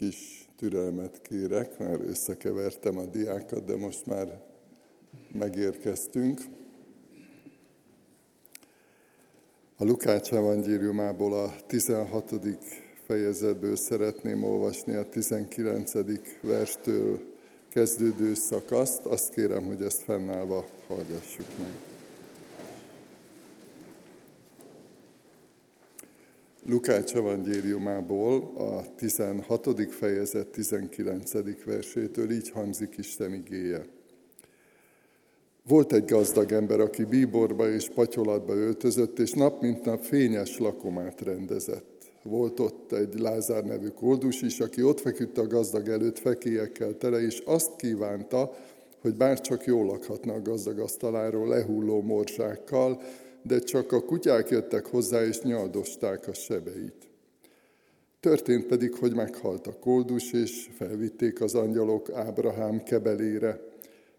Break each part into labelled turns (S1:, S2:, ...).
S1: kis türelmet kérek, mert összekevertem a diákat, de most már megérkeztünk. A Lukács evangéliumából a 16. fejezetből szeretném olvasni a 19. verstől kezdődő szakaszt. Azt kérem, hogy ezt fennállva hallgassuk meg. Lukács evangéliumából a 16. fejezet 19. versétől így hangzik Isten igéje. Volt egy gazdag ember, aki bíborba és patyolatba öltözött, és nap mint nap fényes lakomát rendezett. Volt ott egy Lázár nevű koldus is, aki ott feküdt a gazdag előtt fekélyekkel tele, és azt kívánta, hogy bár csak jól lakhatna a gazdag asztaláról lehulló morzsákkal, de csak a kutyák jöttek hozzá, és nyaldosták a sebeit. Történt pedig, hogy meghalt a koldus, és felvitték az angyalok Ábrahám kebelére.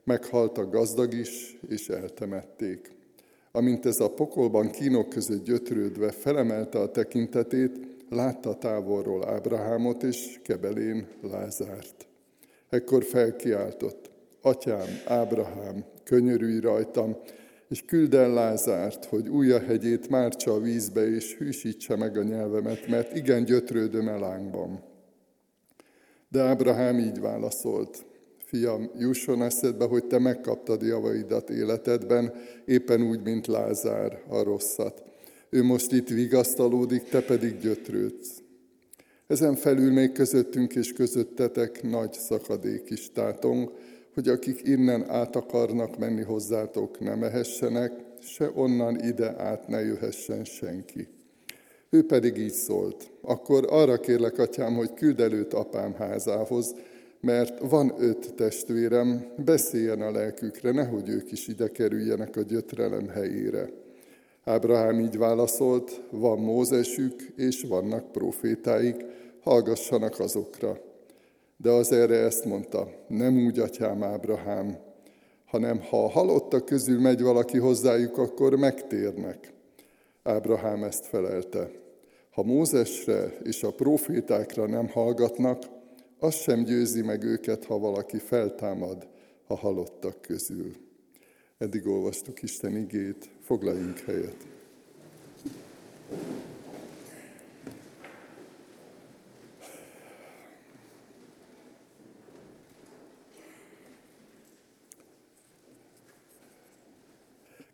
S1: Meghalt a gazdag is, és eltemették. Amint ez a pokolban kínok között gyötrődve felemelte a tekintetét, látta távolról Ábrahámot és kebelén Lázárt. Ekkor felkiáltott, Atyám, Ábrahám, könyörülj rajtam, és küld el Lázárt, hogy újja hegyét mártsa a vízbe, és hűsítse meg a nyelvemet, mert igen gyötrődöm el lángban. De Ábrahám így válaszolt, fiam, jusson eszedbe, hogy te megkaptad javaidat életedben, éppen úgy, mint Lázár a rosszat. Ő most itt vigasztalódik, te pedig gyötrődsz. Ezen felül még közöttünk és közöttetek nagy szakadék is tátong, hogy akik innen át akarnak menni hozzátok, ne mehessenek, se onnan ide át ne jöhessen senki. Ő pedig így szólt, akkor arra kérlek, atyám, hogy küld előtt apám házához, mert van öt testvérem, beszéljen a lelkükre, nehogy ők is ide kerüljenek a gyötrelem helyére. Ábrahám így válaszolt, van Mózesük, és vannak profétáik, hallgassanak azokra. De az erre ezt mondta, nem úgy, atyám Ábrahám, hanem ha a halottak közül megy valaki hozzájuk, akkor megtérnek. Ábrahám ezt felelte. Ha Mózesre és a profétákra nem hallgatnak, az sem győzi meg őket, ha valaki feltámad a halottak közül. Eddig olvastuk Isten igét, foglaljunk helyet.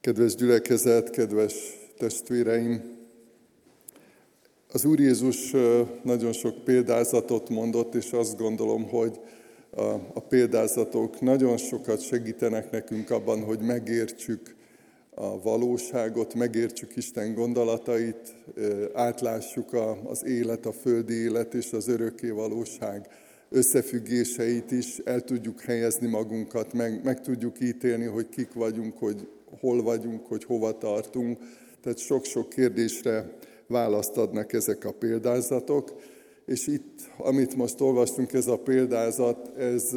S1: Kedves gyülekezet, kedves testvéreim! Az Úr Jézus nagyon sok példázatot mondott, és azt gondolom, hogy a példázatok nagyon sokat segítenek nekünk abban, hogy megértsük a valóságot, megértsük Isten gondolatait, átlássuk az élet, a földi élet és az örökké valóság összefüggéseit is, el tudjuk helyezni magunkat, meg, meg tudjuk ítélni, hogy kik vagyunk, hogy hol vagyunk, hogy hova tartunk. Tehát sok-sok kérdésre választ adnak ezek a példázatok. És itt, amit most olvastunk, ez a példázat, ez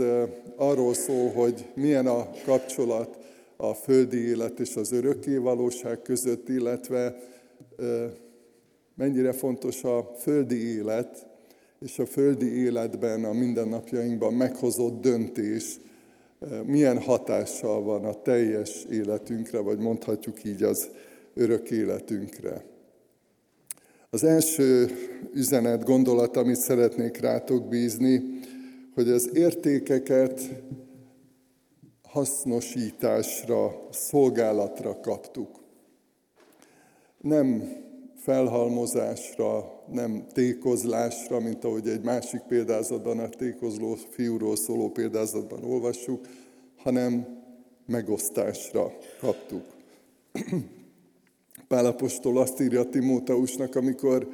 S1: arról szól, hogy milyen a kapcsolat a földi élet és az örökké valóság között, illetve mennyire fontos a földi élet, és a földi életben, a mindennapjainkban meghozott döntés, milyen hatással van a teljes életünkre, vagy mondhatjuk így az örök életünkre. Az első üzenet, gondolat, amit szeretnék rátok bízni, hogy az értékeket hasznosításra, szolgálatra kaptuk. Nem felhalmozásra, nem tékozlásra, mint ahogy egy másik példázatban, a tékozló fiúról szóló példázatban olvassuk, hanem megosztásra kaptuk. Pálapostól azt írja Timóteusnak, amikor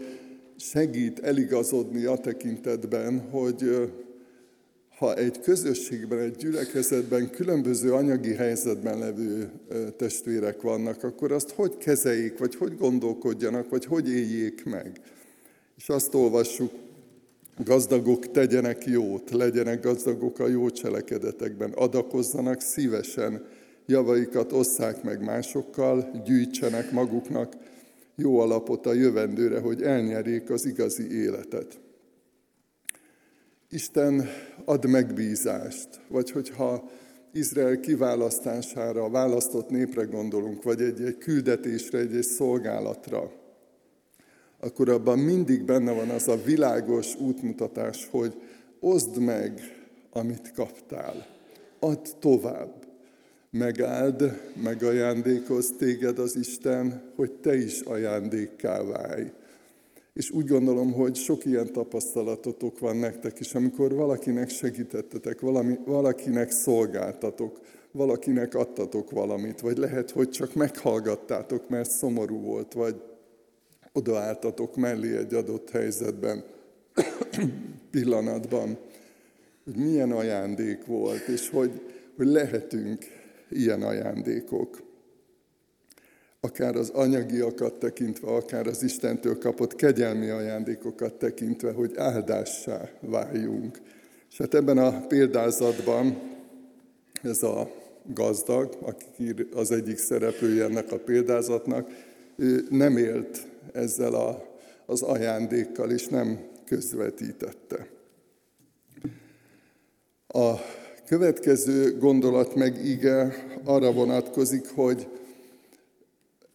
S1: segít eligazodni a tekintetben, hogy ha egy közösségben, egy gyülekezetben különböző anyagi helyzetben levő testvérek vannak, akkor azt hogy kezeljék, vagy hogy gondolkodjanak, vagy hogy éljék meg. És azt olvassuk, gazdagok tegyenek jót, legyenek gazdagok a jó cselekedetekben, adakozzanak szívesen, javaikat osszák meg másokkal, gyűjtsenek maguknak jó alapot a jövendőre, hogy elnyerjék az igazi életet. Isten ad megbízást, vagy hogyha Izrael kiválasztására, a választott népre gondolunk, vagy egy, egy küldetésre, egy, egy szolgálatra, akkor abban mindig benne van az a világos útmutatás, hogy oszd meg, amit kaptál. Add tovább. Megáld, megajándékoz téged az Isten, hogy te is ajándékká válj. És úgy gondolom, hogy sok ilyen tapasztalatotok van nektek is, amikor valakinek segítettetek, valami, valakinek szolgáltatok, valakinek adtatok valamit, vagy lehet, hogy csak meghallgattátok, mert szomorú volt, vagy odaálltatok mellé egy adott helyzetben, pillanatban, hogy milyen ajándék volt, és hogy, hogy lehetünk ilyen ajándékok. Akár az anyagiakat tekintve, akár az Istentől kapott kegyelmi ajándékokat tekintve, hogy áldássá váljunk. És hát ebben a példázatban ez a gazdag, aki az egyik szereplője ennek a példázatnak, ő nem élt ezzel a, az ajándékkal, és nem közvetítette. A következő gondolat meg ige arra vonatkozik, hogy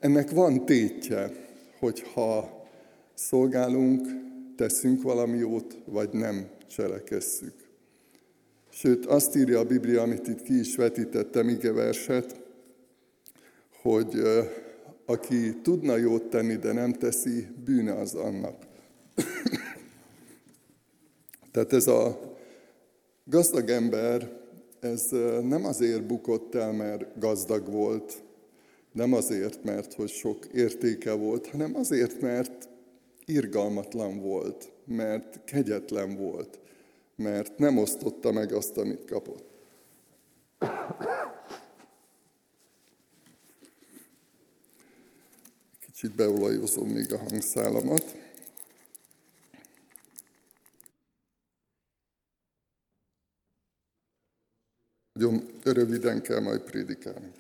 S1: ennek van tétje, hogyha szolgálunk, teszünk valami jót, vagy nem cselekesszük. Sőt, azt írja a Biblia, amit itt ki is vetítettem, ige verset, hogy aki tudna jót tenni, de nem teszi, bűne az annak. Tehát ez a gazdag ember, ez nem azért bukott el, mert gazdag volt, nem azért, mert hogy sok értéke volt, hanem azért, mert irgalmatlan volt, mert kegyetlen volt, mert nem osztotta meg azt, amit kapott. Kicsit beolajozom még a hangszálamat. Nagyon röviden kell majd prédikálni.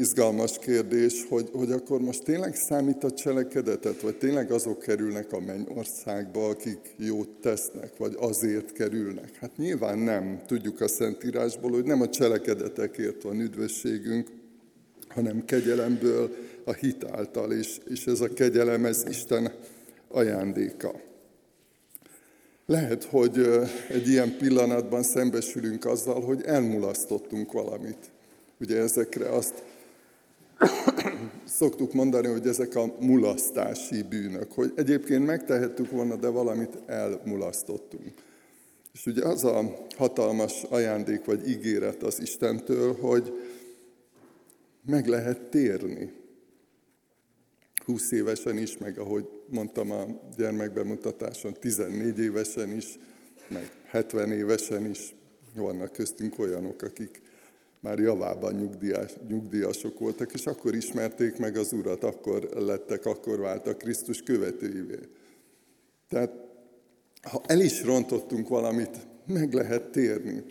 S1: Izgalmas kérdés, hogy, hogy akkor most tényleg számít a cselekedetet, vagy tényleg azok kerülnek a mennyországba, akik jót tesznek, vagy azért kerülnek? Hát nyilván nem. Tudjuk a Szentírásból, hogy nem a cselekedetekért van üdvösségünk, hanem kegyelemből, a hit által, és, és ez a kegyelem, ez Isten ajándéka. Lehet, hogy egy ilyen pillanatban szembesülünk azzal, hogy elmulasztottunk valamit. Ugye ezekre azt szoktuk mondani, hogy ezek a mulasztási bűnök, hogy egyébként megtehettük volna, de valamit elmulasztottunk. És ugye az a hatalmas ajándék vagy ígéret az Istentől, hogy meg lehet térni. 20 évesen is, meg ahogy mondtam a gyermekbemutatáson, 14 évesen is, meg 70 évesen is vannak köztünk olyanok, akik már javában nyugdíjas, nyugdíjasok voltak, és akkor ismerték meg az Urat, akkor lettek, akkor váltak Krisztus követőivé. Tehát ha el is rontottunk valamit, meg lehet térni,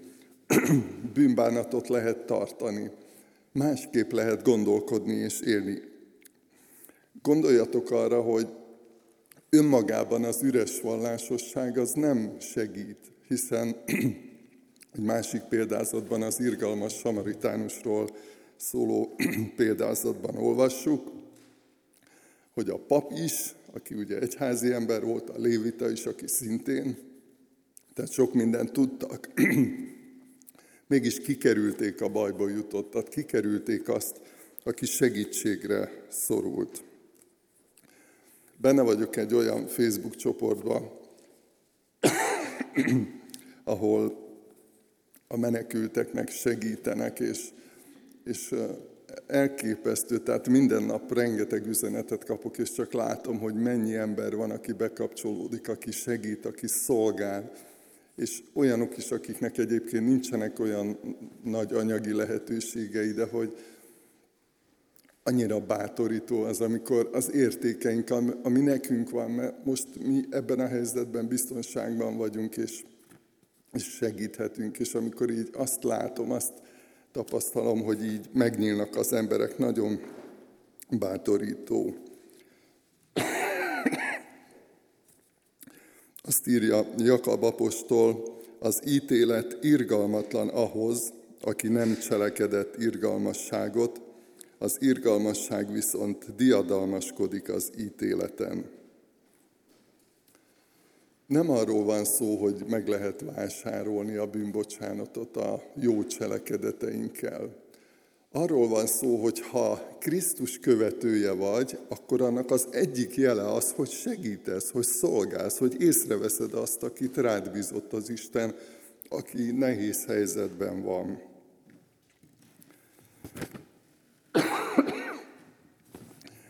S1: bűnbánatot lehet tartani, másképp lehet gondolkodni és élni. Gondoljatok arra, hogy önmagában az üres vallásosság az nem segít, hiszen egy másik példázatban az irgalmas samaritánusról szóló példázatban olvassuk, hogy a pap is, aki ugye egyházi ember volt, a lévita is, aki szintén, tehát sok mindent tudtak, mégis kikerülték a bajba jutottat, kikerülték azt, aki segítségre szorult. Benne vagyok egy olyan Facebook csoportban, ahol a menekülteknek segítenek, és, és elképesztő, tehát minden nap rengeteg üzenetet kapok, és csak látom, hogy mennyi ember van, aki bekapcsolódik, aki segít, aki szolgál, és olyanok is, akiknek egyébként nincsenek olyan nagy anyagi lehetőségei, de hogy annyira bátorító az, amikor az értékeink, ami nekünk van, mert most mi ebben a helyzetben biztonságban vagyunk, és és segíthetünk, és amikor így azt látom, azt tapasztalom, hogy így megnyílnak az emberek, nagyon bátorító. Azt írja Jakab apostol, az ítélet irgalmatlan ahhoz, aki nem cselekedett irgalmasságot, az irgalmasság viszont diadalmaskodik az ítéleten. Nem arról van szó, hogy meg lehet vásárolni a bűnbocsánatot a jó cselekedeteinkkel. Arról van szó, hogy ha Krisztus követője vagy, akkor annak az egyik jele az, hogy segítesz, hogy szolgálsz, hogy észreveszed azt, akit rád bízott az Isten, aki nehéz helyzetben van.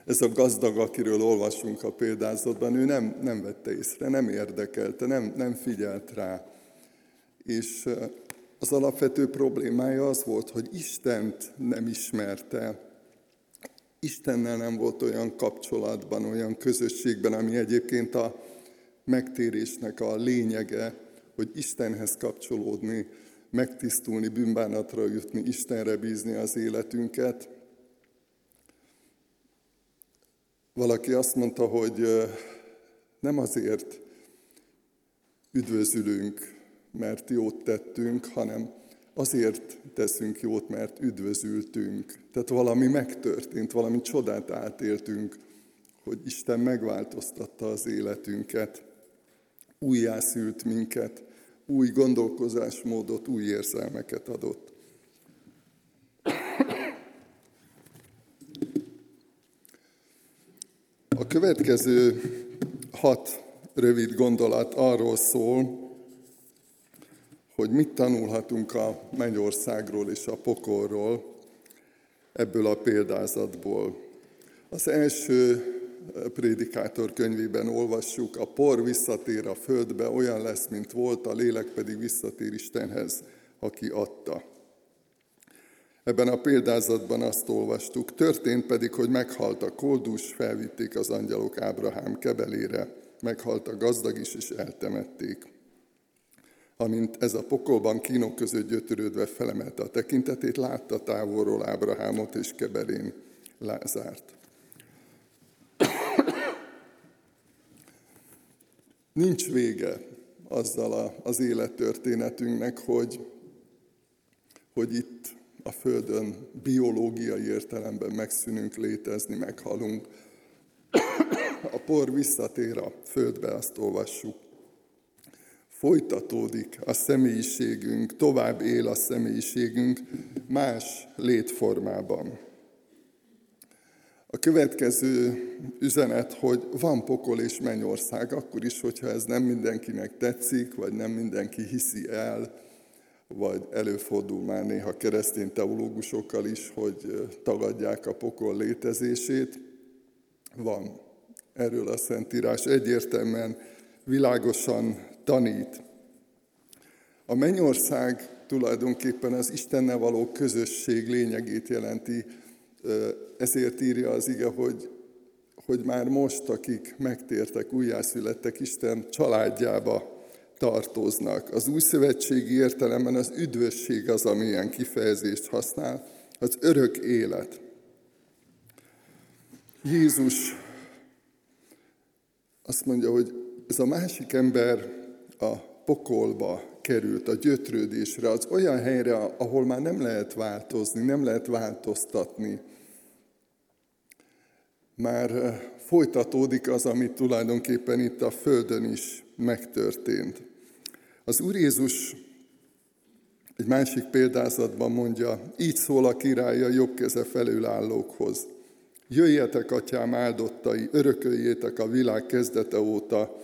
S1: Ez a gazdag, akiről olvasunk a példázatban, ő nem, nem vette észre, nem érdekelte, nem, nem figyelt rá. És az alapvető problémája az volt, hogy Istent nem ismerte, Istennel nem volt olyan kapcsolatban, olyan közösségben, ami egyébként a megtérésnek a lényege, hogy Istenhez kapcsolódni, megtisztulni, bűnbánatra jutni, Istenre bízni az életünket. Valaki azt mondta, hogy nem azért üdvözülünk, mert jót tettünk, hanem azért teszünk jót, mert üdvözültünk. Tehát valami megtörtént, valami csodát átéltünk, hogy Isten megváltoztatta az életünket, újjászült minket, új gondolkozásmódot, új érzelmeket adott. Következő hat rövid gondolat arról szól, hogy mit tanulhatunk a mennyországról és a pokolról ebből a példázatból. Az első prédikátor könyvében olvassuk, a por visszatér a földbe, olyan lesz, mint volt, a lélek pedig visszatér Istenhez, aki adta. Ebben a példázatban azt olvastuk, történt pedig, hogy meghalt a koldus, felvitték az angyalok Ábrahám kebelére, meghalt a gazdag is, és eltemették amint ez a pokolban kínok között gyötörődve felemelte a tekintetét, látta távolról Ábrahámot és Kebelén Lázárt. Nincs vége azzal az élettörténetünknek, hogy, hogy itt a Földön biológiai értelemben megszűnünk létezni, meghalunk. A por visszatér a földbe, azt olvassuk folytatódik a személyiségünk, tovább él a személyiségünk más létformában. A következő üzenet, hogy van pokol és mennyország, akkor is, hogyha ez nem mindenkinek tetszik, vagy nem mindenki hiszi el, vagy előfordul már néha keresztény teológusokkal is, hogy tagadják a pokol létezését. Van. Erről a Szentírás egyértelműen, világosan tanít. A mennyország tulajdonképpen az Istennel való közösség lényegét jelenti, ezért írja az ige, hogy, hogy már most, akik megtértek, újjászülettek, Isten családjába tartoznak. Az új szövetségi értelemben az üdvösség az, ami ilyen kifejezést használ, az örök élet. Jézus azt mondja, hogy ez a másik ember a pokolba került, a gyötrődésre, az olyan helyre, ahol már nem lehet változni, nem lehet változtatni. Már eh, folytatódik az, ami tulajdonképpen itt a Földön is megtörtént. Az Úr Jézus egy másik példázatban mondja, így szól a király a jobb keze felül. Jöjjetek, atyám áldottai, örököljétek a világ kezdete óta,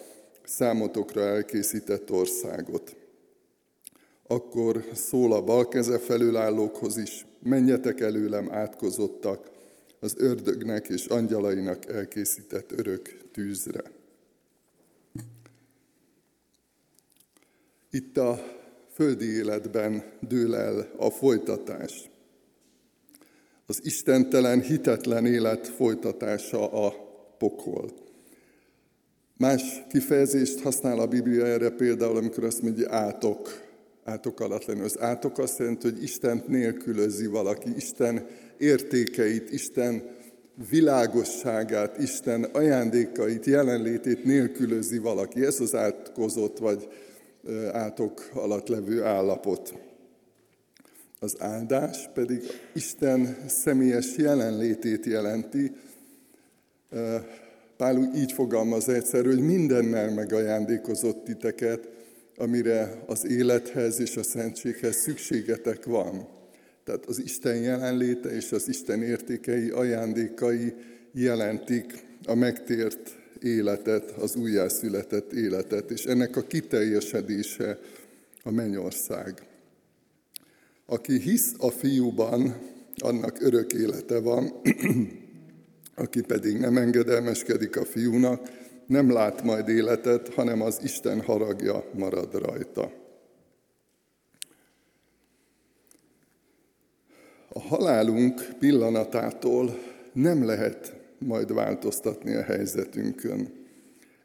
S1: számotokra elkészített országot. Akkor szól a bal keze felülállókhoz is, menjetek előlem átkozottak az ördögnek és angyalainak elkészített örök tűzre. Itt a földi életben dől el a folytatás. Az istentelen, hitetlen élet folytatása a pokol. Más kifejezést használ a Biblia erre például, amikor azt mondja átok, átok alatt lenni. Az átok azt jelenti, hogy Isten nélkülözi valaki, Isten értékeit, Isten világosságát, Isten ajándékait, jelenlétét nélkülözi valaki. Ez az átkozott vagy átok alatt levő állapot. Az áldás pedig Isten személyes jelenlétét jelenti. Pál így fogalmaz egyszer, hogy mindennel megajándékozott titeket, amire az élethez és a szentséghez szükségetek van. Tehát az Isten jelenléte és az Isten értékei, ajándékai jelentik a megtért életet, az újjászületett életet, és ennek a kiteljesedése a mennyország. Aki hisz a fiúban, annak örök élete van, aki pedig nem engedelmeskedik a fiúnak, nem lát majd életet, hanem az Isten haragja marad rajta. A halálunk pillanatától nem lehet majd változtatni a helyzetünkön.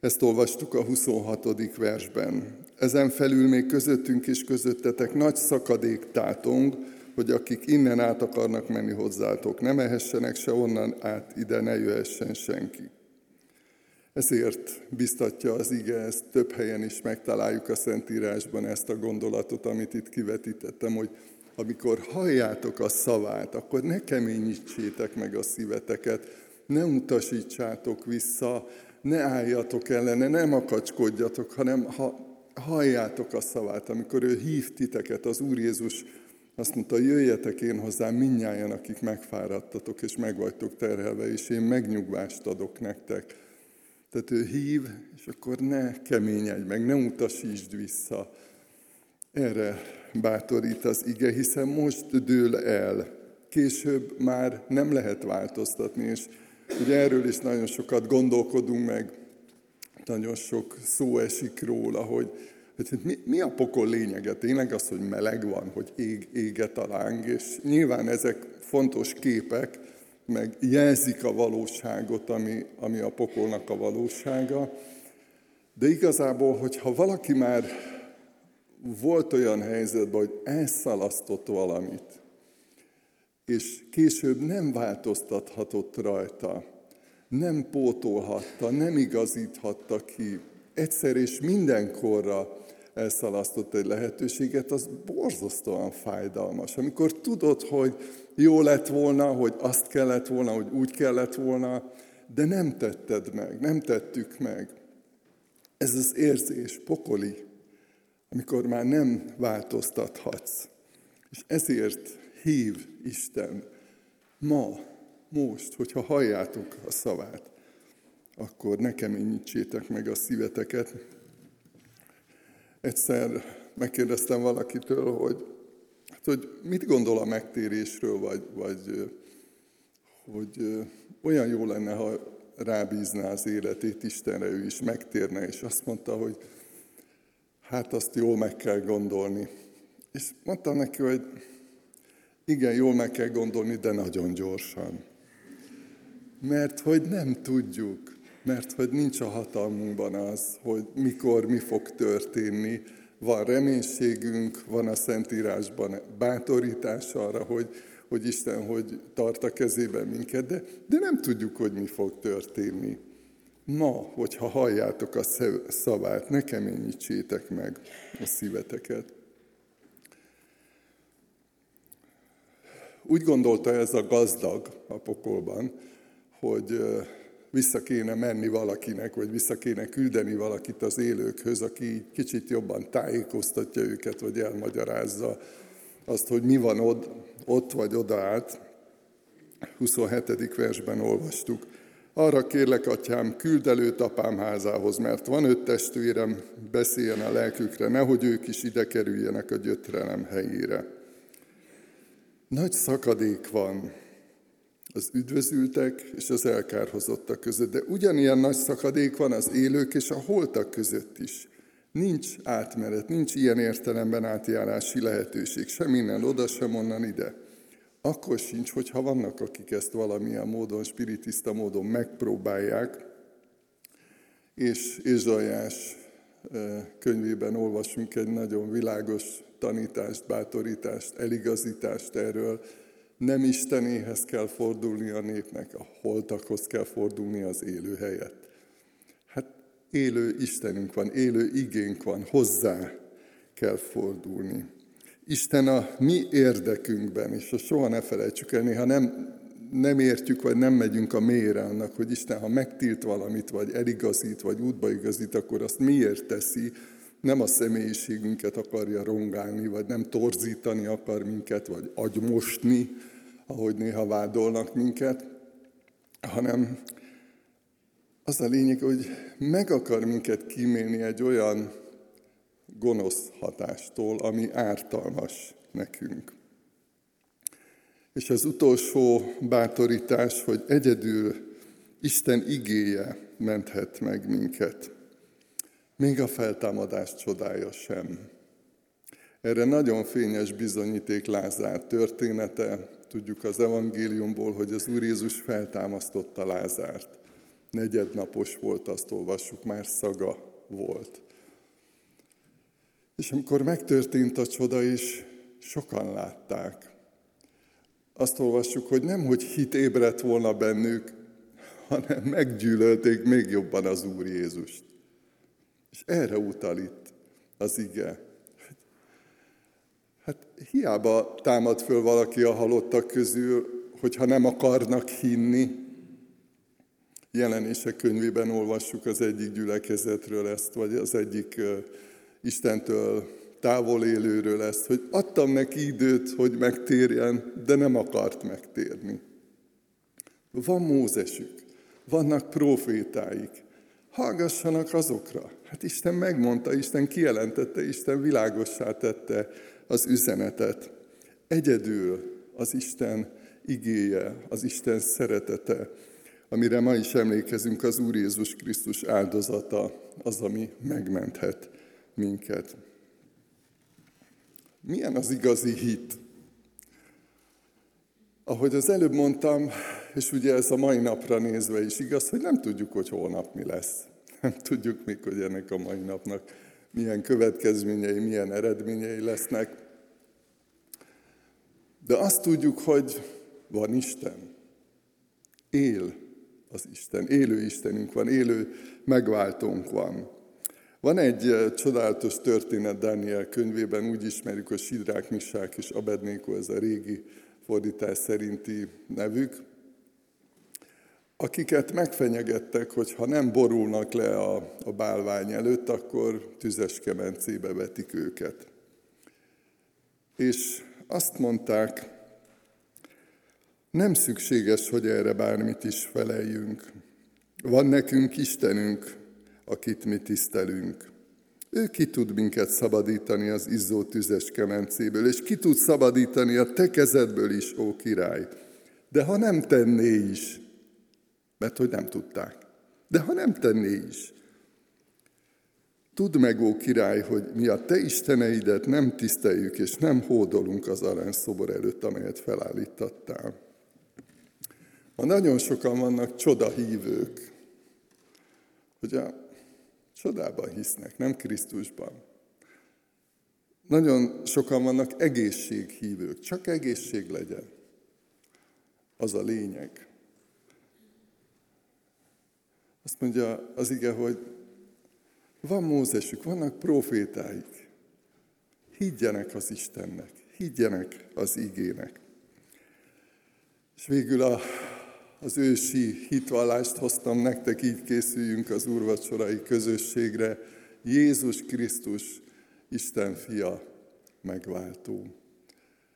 S1: Ezt olvastuk a 26. versben. Ezen felül még közöttünk és közöttetek nagy szakadék tátong, hogy akik innen át akarnak menni hozzátok, ne mehessenek se onnan át, ide ne jöhessen senki. Ezért biztatja az ige, ezt több helyen is megtaláljuk a Szentírásban ezt a gondolatot, amit itt kivetítettem, hogy amikor halljátok a szavát, akkor ne keményítsétek meg a szíveteket, ne utasítsátok vissza, ne álljatok ellene, ne makacskodjatok, hanem ha halljátok a szavát, amikor ő hív titeket, az Úr Jézus azt mondta, jöjjetek én hozzám minnyáján, akik megfáradtatok és megvagytok terhelve, és én megnyugvást adok nektek. Tehát ő hív, és akkor ne keményedj meg, ne utasítsd vissza. Erre bátorít az ige, hiszen most dől el. Később már nem lehet változtatni, és ugye erről is nagyon sokat gondolkodunk meg, nagyon sok szó esik róla, hogy, hogy mi, mi a pokol lényege? Tényleg az, hogy meleg van, hogy ég, éget a láng, és nyilván ezek fontos képek, meg jelzik a valóságot, ami, ami a pokolnak a valósága. De igazából, hogyha valaki már volt olyan helyzetben, hogy elszalasztott valamit, és később nem változtathatott rajta, nem pótolhatta, nem igazíthatta ki, egyszer és mindenkorra elszalasztott egy lehetőséget, az borzasztóan fájdalmas. Amikor tudod, hogy jó lett volna, hogy azt kellett volna, hogy úgy kellett volna, de nem tetted meg, nem tettük meg. Ez az érzés pokoli, amikor már nem változtathatsz. És ezért hív Isten ma, most, hogyha halljátok a szavát, akkor ne keményítsétek meg a szíveteket. Egyszer megkérdeztem valakitől, hogy, hát, hogy mit gondol a megtérésről, vagy, vagy hogy olyan jó lenne, ha rábízná az életét Istenre, ő is megtérne, és azt mondta, hogy hát azt jól meg kell gondolni. És mondtam neki, hogy igen, jól meg kell gondolni, de nagyon gyorsan. Mert hogy nem tudjuk, mert hogy nincs a hatalmunkban az, hogy mikor mi fog történni. Van reménységünk, van a Szentírásban bátorítás arra, hogy, hogy Isten hogy tart a kezében minket, de, de nem tudjuk, hogy mi fog történni. Ma, hogyha halljátok a szavát, ne keményítsétek meg a szíveteket. Úgy gondolta ez a gazdag a pokolban, hogy vissza kéne menni valakinek, vagy vissza kéne küldeni valakit az élőkhöz, aki kicsit jobban tájékoztatja őket, vagy elmagyarázza azt, hogy mi van ott, ott vagy oda át. 27. versben olvastuk. Arra kérlek, atyám, küld előtt apám házához, mert van öt testvérem, beszéljen a lelkükre, nehogy ők is ide kerüljenek a gyötrelem helyére. Nagy szakadék van az üdvözültek és az elkárhozottak között, de ugyanilyen nagy szakadék van az élők és a holtak között is. Nincs átmenet, nincs ilyen értelemben átjárási lehetőség, sem innen oda, sem onnan ide. Akkor sincs, hogyha vannak, akik ezt valamilyen módon, spiritista módon megpróbálják, és Ézsajás eh, könyvében olvasunk egy nagyon világos tanítást, bátorítást, eligazítást erről, Nem Istenéhez kell fordulni a népnek, a holtakhoz kell fordulni az élő helyet. Hát élő Istenünk van, élő igénk van, hozzá kell fordulni. Isten a mi érdekünkben, és soha ne felejtsük el, néha nem, nem értjük, vagy nem megyünk a mélyre annak, hogy Isten, ha megtilt valamit, vagy eligazít, vagy útba igazít, akkor azt miért teszi, nem a személyiségünket akarja rongálni, vagy nem torzítani akar minket, vagy agymosni, ahogy néha vádolnak minket, hanem az a lényeg, hogy meg akar minket kímélni egy olyan gonosz hatástól, ami ártalmas nekünk. És az utolsó bátorítás, hogy egyedül Isten igéje menthet meg minket. Még a feltámadás csodája sem. Erre nagyon fényes bizonyíték Lázár története. Tudjuk az evangéliumból, hogy az Úr Jézus feltámasztotta Lázárt. Negyednapos volt, azt olvassuk, már szaga volt. És amikor megtörtént a csoda is, sokan látták. Azt olvassuk, hogy nem, hogy hit ébredt volna bennük, hanem meggyűlölték még jobban az Úr Jézust. És erre utal itt az ige. Hát hiába támad föl valaki a halottak közül, hogyha nem akarnak hinni. Jelenések könyvében olvassuk az egyik gyülekezetről ezt, vagy az egyik Istentől távol élőről ezt, hogy adtam neki időt, hogy megtérjen, de nem akart megtérni. Van Mózesük, vannak profétáik, hallgassanak azokra. Hát Isten megmondta, Isten kijelentette, Isten világossá tette az üzenetet. Egyedül az Isten igéje, az Isten szeretete, amire ma is emlékezünk, az Úr Jézus Krisztus áldozata, az, ami megmenthet minket. Milyen az igazi hit? Ahogy az előbb mondtam, és ugye ez a mai napra nézve is igaz, hogy nem tudjuk, hogy holnap mi lesz. Nem tudjuk még, hogy ennek a mai napnak milyen következményei, milyen eredményei lesznek. De azt tudjuk, hogy van Isten. Él az Isten, élő Istenünk van, élő megváltónk van. Van egy csodálatos történet Dániel könyvében, úgy ismerjük, hogy Sidrák, Misák és Abednéko, ez a régi fordítás szerinti nevük, akiket megfenyegettek, hogy ha nem borulnak le a, a bálvány előtt, akkor tüzes kemencébe vetik őket. És azt mondták, nem szükséges, hogy erre bármit is feleljünk. Van nekünk Istenünk, akit mi tisztelünk. Ő ki tud minket szabadítani az izzó tüzes kemencéből, és ki tud szabadítani a te kezedből is, ó király. De ha nem tenné is, mert hogy nem tudták, de ha nem tenné is, Tudd meg, ó király, hogy mi a te isteneidet nem tiszteljük, és nem hódolunk az aranyszobor előtt, amelyet felállítattál. Ma nagyon sokan vannak csodahívők, hogy a Csodában hisznek, nem Krisztusban. Nagyon sokan vannak egészséghívők, csak egészség legyen. Az a lényeg. Azt mondja az ige, hogy van Mózesük, vannak profétáik. Higgyenek az Istennek, higgyenek az igének. És végül a az ősi hitvallást hoztam nektek, így készüljünk az úrvacsorai közösségre. Jézus Krisztus, Isten fia, megváltó.